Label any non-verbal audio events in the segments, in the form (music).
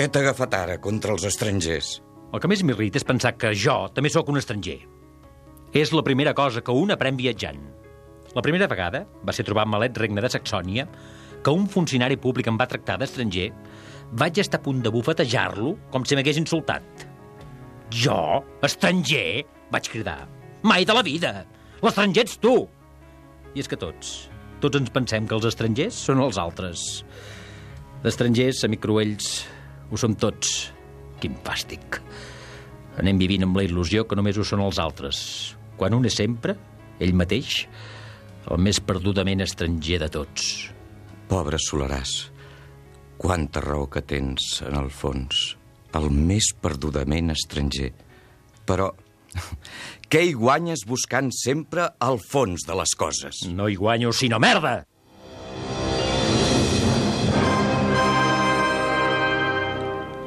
Què t'ha agafat ara contra els estrangers? El que més m'irrita és pensar que jo també sóc un estranger. És la primera cosa que un aprèn viatjant. La primera vegada va ser trobar malet regne de Saxònia que un funcionari públic em va tractar d'estranger, vaig estar a punt de bufetejar-lo com si m'hagués insultat. Jo? Estranger? Vaig cridar. Mai de la vida! L'estranger ets tu! I és que tots, tots ens pensem que els estrangers són els altres. D'estrangers, amic Cruells, ho som tots. Quin fàstic. Anem vivint amb la il·lusió que només ho són els altres, quan un és sempre, ell mateix, el més perdudament estranger de tots. Pobre Solaràs, quanta raó que tens, en el fons. El més perdudament estranger. Però (laughs) què hi guanyes buscant sempre al fons de les coses? No hi guanyo, sinó merda!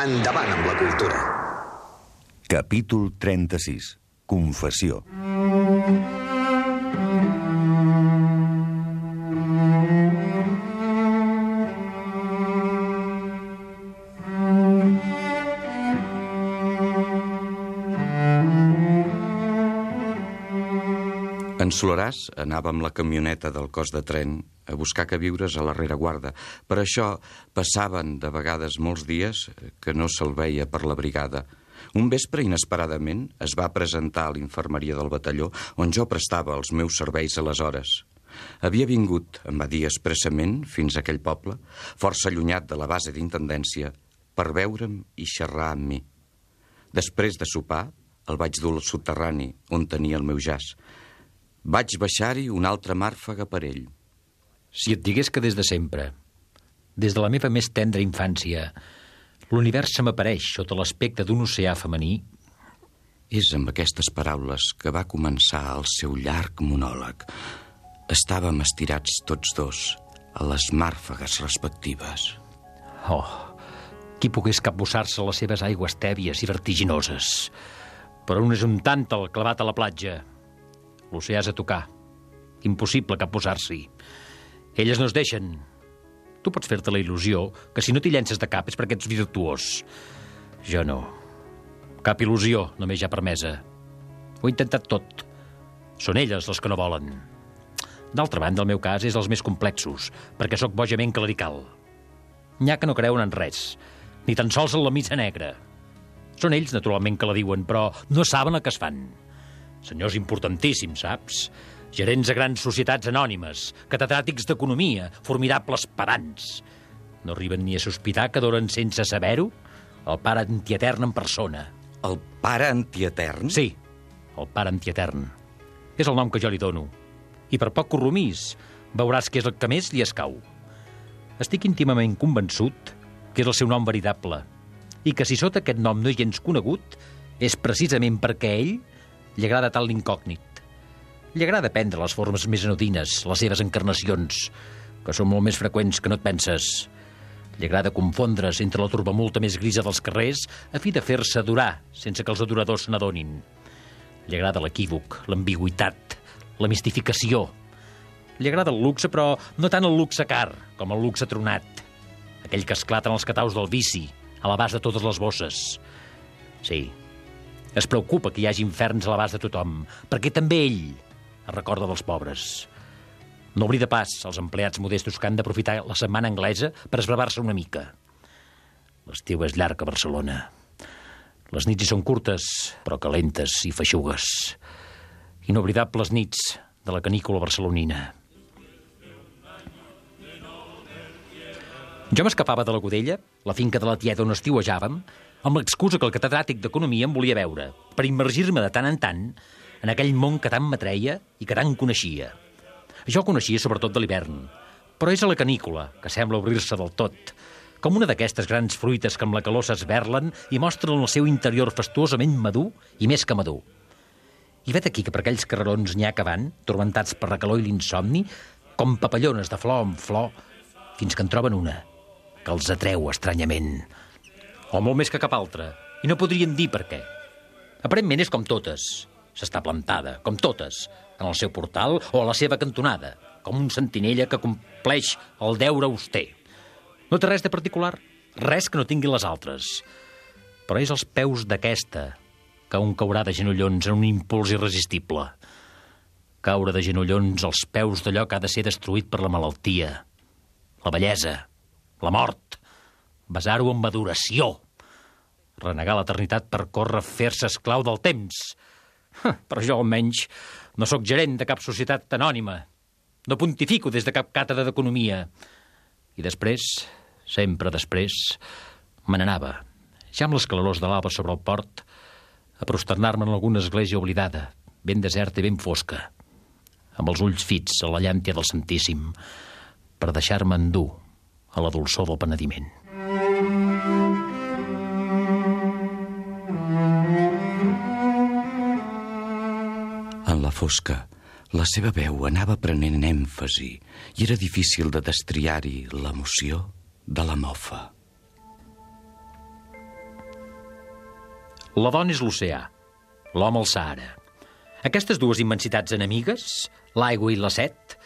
Endavant amb la cultura. Capítol 36. Confessió. En Solaràs anava amb la camioneta del cos de tren a buscar que viures a la rereguarda. Per això passaven de vegades molts dies que no se'l veia per la brigada. Un vespre, inesperadament, es va presentar a l'infermeria del batalló on jo prestava els meus serveis aleshores. Havia vingut, em va dir expressament, fins a aquell poble, força allunyat de la base d'intendència, per veure'm i xerrar amb mi. Després de sopar, el vaig dur al soterrani, on tenia el meu jaç. Vaig baixar-hi una altra màrfaga per ell. Si et digués que des de sempre, des de la meva més tendra infància, l'univers se m'apareix sota l'aspecte d'un oceà femení, És amb aquestes paraules que va començar el seu llarg monòleg. Estàvem estirats tots dos a les màrfegues respectives. oh, qui pogués capbussar-se a les seves aigües tèbies i vertiginoses. Però un és un tàntal clavat a la platja. L'oceà és a tocar. Impossible capbussar-s'hi. Elles no es deixen. Tu pots fer-te la il·lusió que si no t'hi llences de cap és perquè ets virtuós. Jo no. Cap il·lusió només ja permesa. Ho he intentat tot. Són elles les que no volen. D'altra banda, el meu cas és els més complexos, perquè sóc bojament clerical. N'hi ha que no creuen en res, ni tan sols en la missa negra. Són ells, naturalment, que la diuen, però no saben el que es fan. Senyors importantíssims, saps? Gerents de grans societats anònimes, catedràtics d'economia, formidables pedants. No arriben ni a sospitar que adoren sense saber-ho el pare antietern en persona. El pare antietern? Sí, el pare antietern. És el nom que jo li dono. I per poc corromís, veuràs que és el que més li escau. Estic íntimament convençut que és el seu nom veritable i que si sota aquest nom no és gens conegut és precisament perquè ell li agrada tant l'incògnit. Li agrada prendre les formes més anodines, les seves encarnacions, que són molt més freqüents que no et penses. Li agrada confondre's entre la turbamulta més grisa dels carrers a fi de fer-se adorar sense que els adoradors n'adonin. Li agrada l'equívoc, l'ambigüitat, la mistificació. Li agrada el luxe, però no tant el luxe car com el luxe tronat. Aquell que esclata en els cataus del vici, a l'abast de totes les bosses. Sí, es preocupa que hi hagi inferns a l'abast de tothom, perquè també ell es recorda dels pobres. No oblida pas els empleats modestos que han d'aprofitar la setmana anglesa per esbravar-se una mica. L'estiu és llarg a Barcelona. Les nits hi són curtes, però calentes i feixugues. Inoblidables nits de la canícula barcelonina. Jo m'escapava de la Godella, la finca de la tieta on estiuejàvem, amb l'excusa que el catedràtic d'Economia em volia veure, per immergir-me de tant en tant en aquell món que tant m'atreia i que tant coneixia. Jo coneixia sobretot de l'hivern, però és a la canícula, que sembla obrir-se del tot, com una d'aquestes grans fruites que amb la calor s'esberlen i mostren el seu interior fastuosament madur i més que madur. I vet aquí que per aquells carrerons n'hi ha que van, tormentats per la calor i l'insomni, com papallones de flor en flor, fins que en troben una, que els atreu estranyament. O molt més que cap altra, i no podrien dir per què. Aparentment és com totes. S'està plantada, com totes, en el seu portal o a la seva cantonada, com un sentinella que compleix el deure auster. No té res de particular, res que no tinguin les altres. Però és als peus d'aquesta que un caurà de genollons en un impuls irresistible. Caure de genollons als peus d'allò que ha de ser destruït per la malaltia, la bellesa, la mort, basar-ho en adoració, renegar l'eternitat per córrer fer-se esclau del temps. Però jo, almenys, no sóc gerent de cap societat anònima. No pontifico des de cap càtedra d'economia. I després, sempre després, me n'anava, ja amb les calorós de l'alba sobre el port, a prosternar-me en alguna església oblidada, ben deserta i ben fosca, amb els ulls fits a la llàntia del Santíssim, per deixar-me endur a la dolçor del penediment. Fosca, la seva veu anava prenent èmfasi i era difícil de destriar-hi l'emoció de la mofa. La dona és l'oceà, l'home el Sahara. Aquestes dues immensitats enemigues, l'aigua i la set,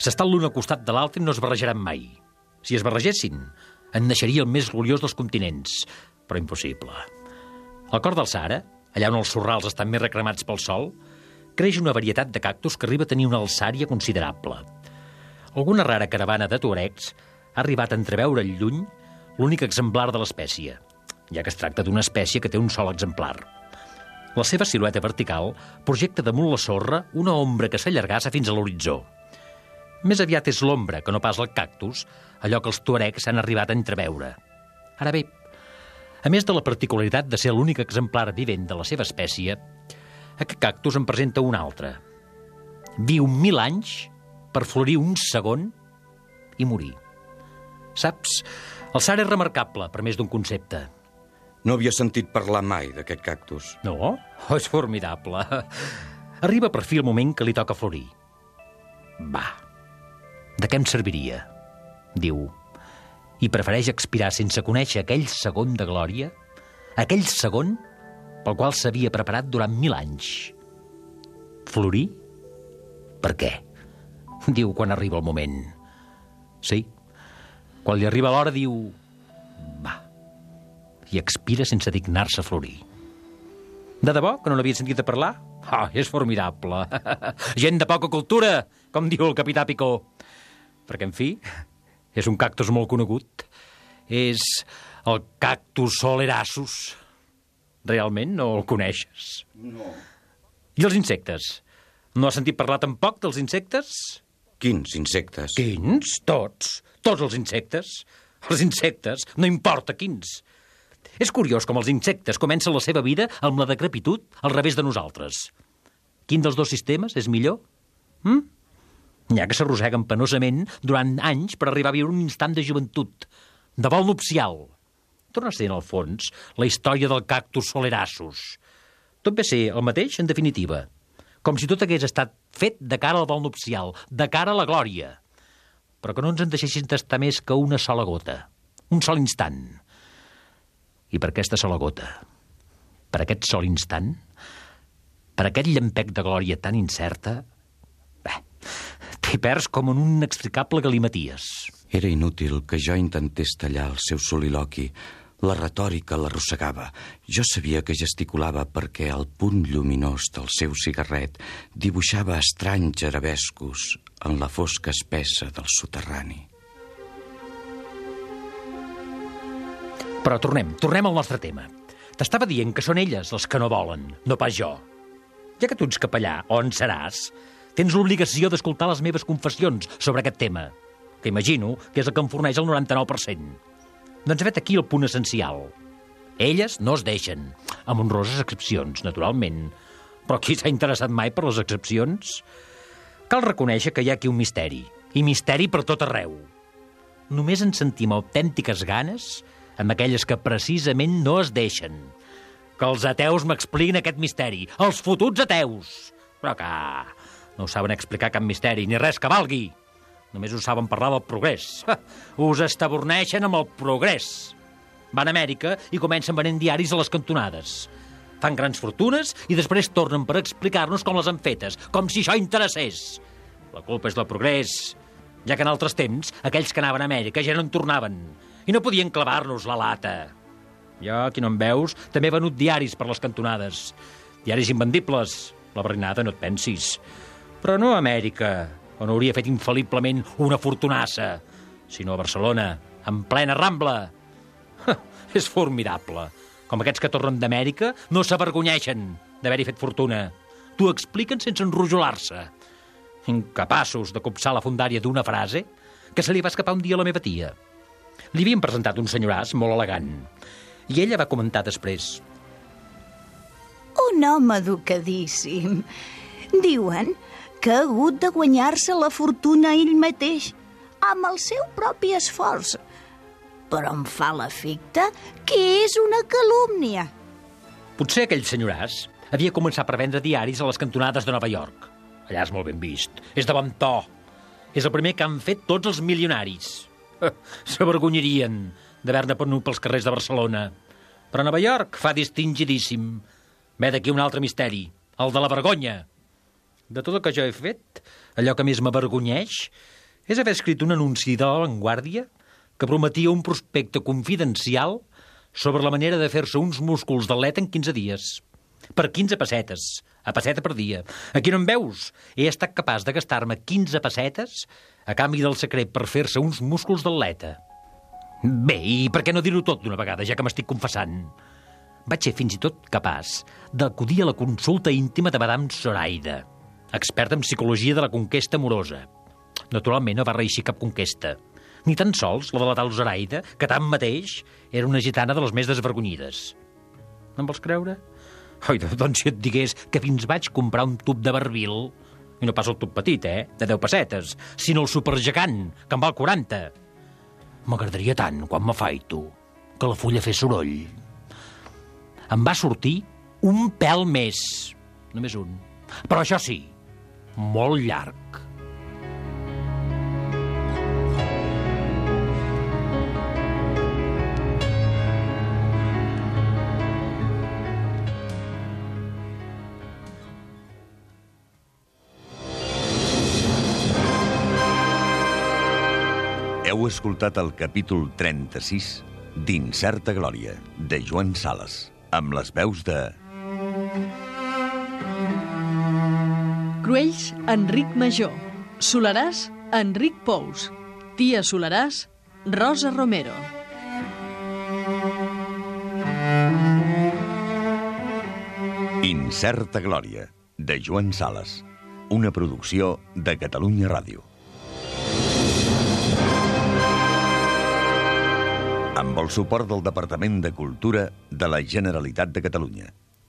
s'estan l'un al costat de l'altre i no es barrejaran mai. Si es barregessin, en naixeria el més gloriós dels continents, però impossible. Al cor del Sahara, allà on els sorrals estan més recremats pel sol, creix una varietat de cactus que arriba a tenir una alçària considerable. Alguna rara caravana de tuaregs ha arribat a entreveure al lluny l'únic exemplar de l'espècie, ja que es tracta d'una espècie que té un sol exemplar. La seva silueta vertical projecta damunt la sorra una ombra que s'allargassa fins a l'horitzó. Més aviat és l'ombra que no pas el cactus, allò que els tuaregs han arribat a entreveure. Ara bé, a més de la particularitat de ser l'únic exemplar vivent de la seva espècie, aquest cactus en presenta un altre. Viu mil anys per florir un segon i morir. Saps, el Sara és remarcable per més d'un concepte. No havia sentit parlar mai d'aquest cactus. No? Oh, és formidable. Arriba per fi el moment que li toca florir. Va, de què em serviria? Diu. I prefereix expirar sense conèixer aquell segon de glòria, aquell segon pel qual s'havia preparat durant mil anys. Florir? Per què? Diu quan arriba el moment. Sí, quan li arriba l'hora diu... Va. I expira sense dignar-se a florir. De debò, que no l'havia sentit a parlar? Ah, oh, és formidable. (laughs) Gent de poca cultura, com diu el capità Picó. Perquè, en fi, és un cactus molt conegut. És el cactus solerassus. Realment no el coneixes? No. I els insectes? No has sentit parlar tampoc dels insectes? Quins insectes? Quins? Tots. Tots els insectes. Els insectes, no importa quins. És curiós com els insectes comencen la seva vida amb la decrepitud al revés de nosaltres. Quin dels dos sistemes és millor? Hm? N'hi ha que s'arrosseguen penosament durant anys per arribar a viure un instant de joventut, de vol nupcial. Torna a ser, en el fons, la història del cactus solerassus. Tot ve ser el mateix, en definitiva. Com si tot hagués estat fet de cara al vol nupcial, de cara a la glòria. Però que no ens en deixessin tastar més que una sola gota. Un sol instant. I per aquesta sola gota, per aquest sol instant, per aquest llampec de glòria tan incerta... Bé, t'hi perds com en un inexplicable galimaties. Era inútil que jo intentés tallar el seu soliloqui. La retòrica l'arrossegava. Jo sabia que gesticulava perquè el punt lluminós del seu cigarret dibuixava estranys arabescos en la fosca espessa del soterrani. Però tornem, tornem al nostre tema. T'estava dient que són elles els que no volen, no pas jo. Ja que tu ets capellà, on seràs, tens l'obligació d'escoltar les meves confessions sobre aquest tema, que imagino que és el que em forneix el 99%. Doncs vet aquí el punt essencial. Elles no es deixen, amb honroses excepcions, naturalment. Però qui s'ha interessat mai per les excepcions? Cal reconèixer que hi ha aquí un misteri, i misteri per tot arreu. Només en sentim autèntiques ganes amb aquelles que precisament no es deixen. Que els ateus m'expliquin aquest misteri. Els fotuts ateus! Però que no saben explicar cap misteri, ni res que valgui. Només ho saben parlar del progrés. Us estaborneixen amb el progrés. Van a Amèrica i comencen venent diaris a les cantonades. Fan grans fortunes i després tornen per explicar-nos com les han fetes, com si això interessés. La culpa és del progrés, ja que en altres temps aquells que anaven a Amèrica ja no en tornaven i no podien clavar-nos la lata. Jo, aquí no em veus, també he venut diaris per les cantonades. Diaris invendibles. La berinada, no et pensis. Però no a Amèrica, on hauria fet infal·liblement una fortunassa, sinó a Barcelona, en plena Rambla. És formidable. Com aquests que tornen d'Amèrica no s'avergonyeixen d'haver-hi fet fortuna. T'ho expliquen sense enrojolar-se. Incapaços de copsar la fundària d'una frase que se li va escapar un dia a la meva tia. Li havien presentat un senyoràs molt elegant. I ella va comentar després. Un home educadíssim. Diuen que ha hagut de guanyar-se la fortuna ell mateix, amb el seu propi esforç. Però em fa l'efecte que és una calúmnia. Potser aquell senyoràs havia començat per vendre diaris a les cantonades de Nova York. Allà és molt ben vist. És de bon to. És el primer que han fet tots els milionaris. (laughs) S'avergonyirien d'haver-ne penut pels carrers de Barcelona. Però Nova York fa distingidíssim. Ve d'aquí un altre misteri, el de la vergonya. De tot el que jo he fet, allò que més m'avergonyeix és haver escrit un anunci de la Vanguardia que prometia un prospecte confidencial sobre la manera de fer-se uns músculs d'aleta en 15 dies. Per 15 pessetes, a passeta per dia. Aquí no em veus? He estat capaç de gastar-me 15 pessetes a canvi del secret per fer-se uns músculs d'atleta. Bé, i per què no dir-ho tot d'una vegada, ja que m'estic confessant? Vaig ser fins i tot capaç d'acudir a la consulta íntima de Madame Zoraida, experta en psicologia de la conquesta amorosa. Naturalment no va reeixir cap conquesta, ni tan sols la de la tal Zoraida, que tanmateix era una gitana de les més desvergonyides. No em vols creure? Oi, doncs si et digués que fins vaig comprar un tub de barbil, i no pas el tub petit, eh?, de 10 pessetes, sinó el supergegant, que en val 40. M'agradaria tant, quan m'afaito, que la fulla fes soroll. Em va sortir un pèl més, només un. Però això sí, molt llarg. Heu escoltat el capítol 36 d'Incerta Glòria, de Joan Sales, amb les veus de... Cruells, Enric Major. Solaràs, Enric Pous. Tia Solaràs, Rosa Romero. Incerta Glòria, de Joan Sales, una producció de Catalunya Ràdio. Amb el suport del Departament de Cultura de la Generalitat de Catalunya.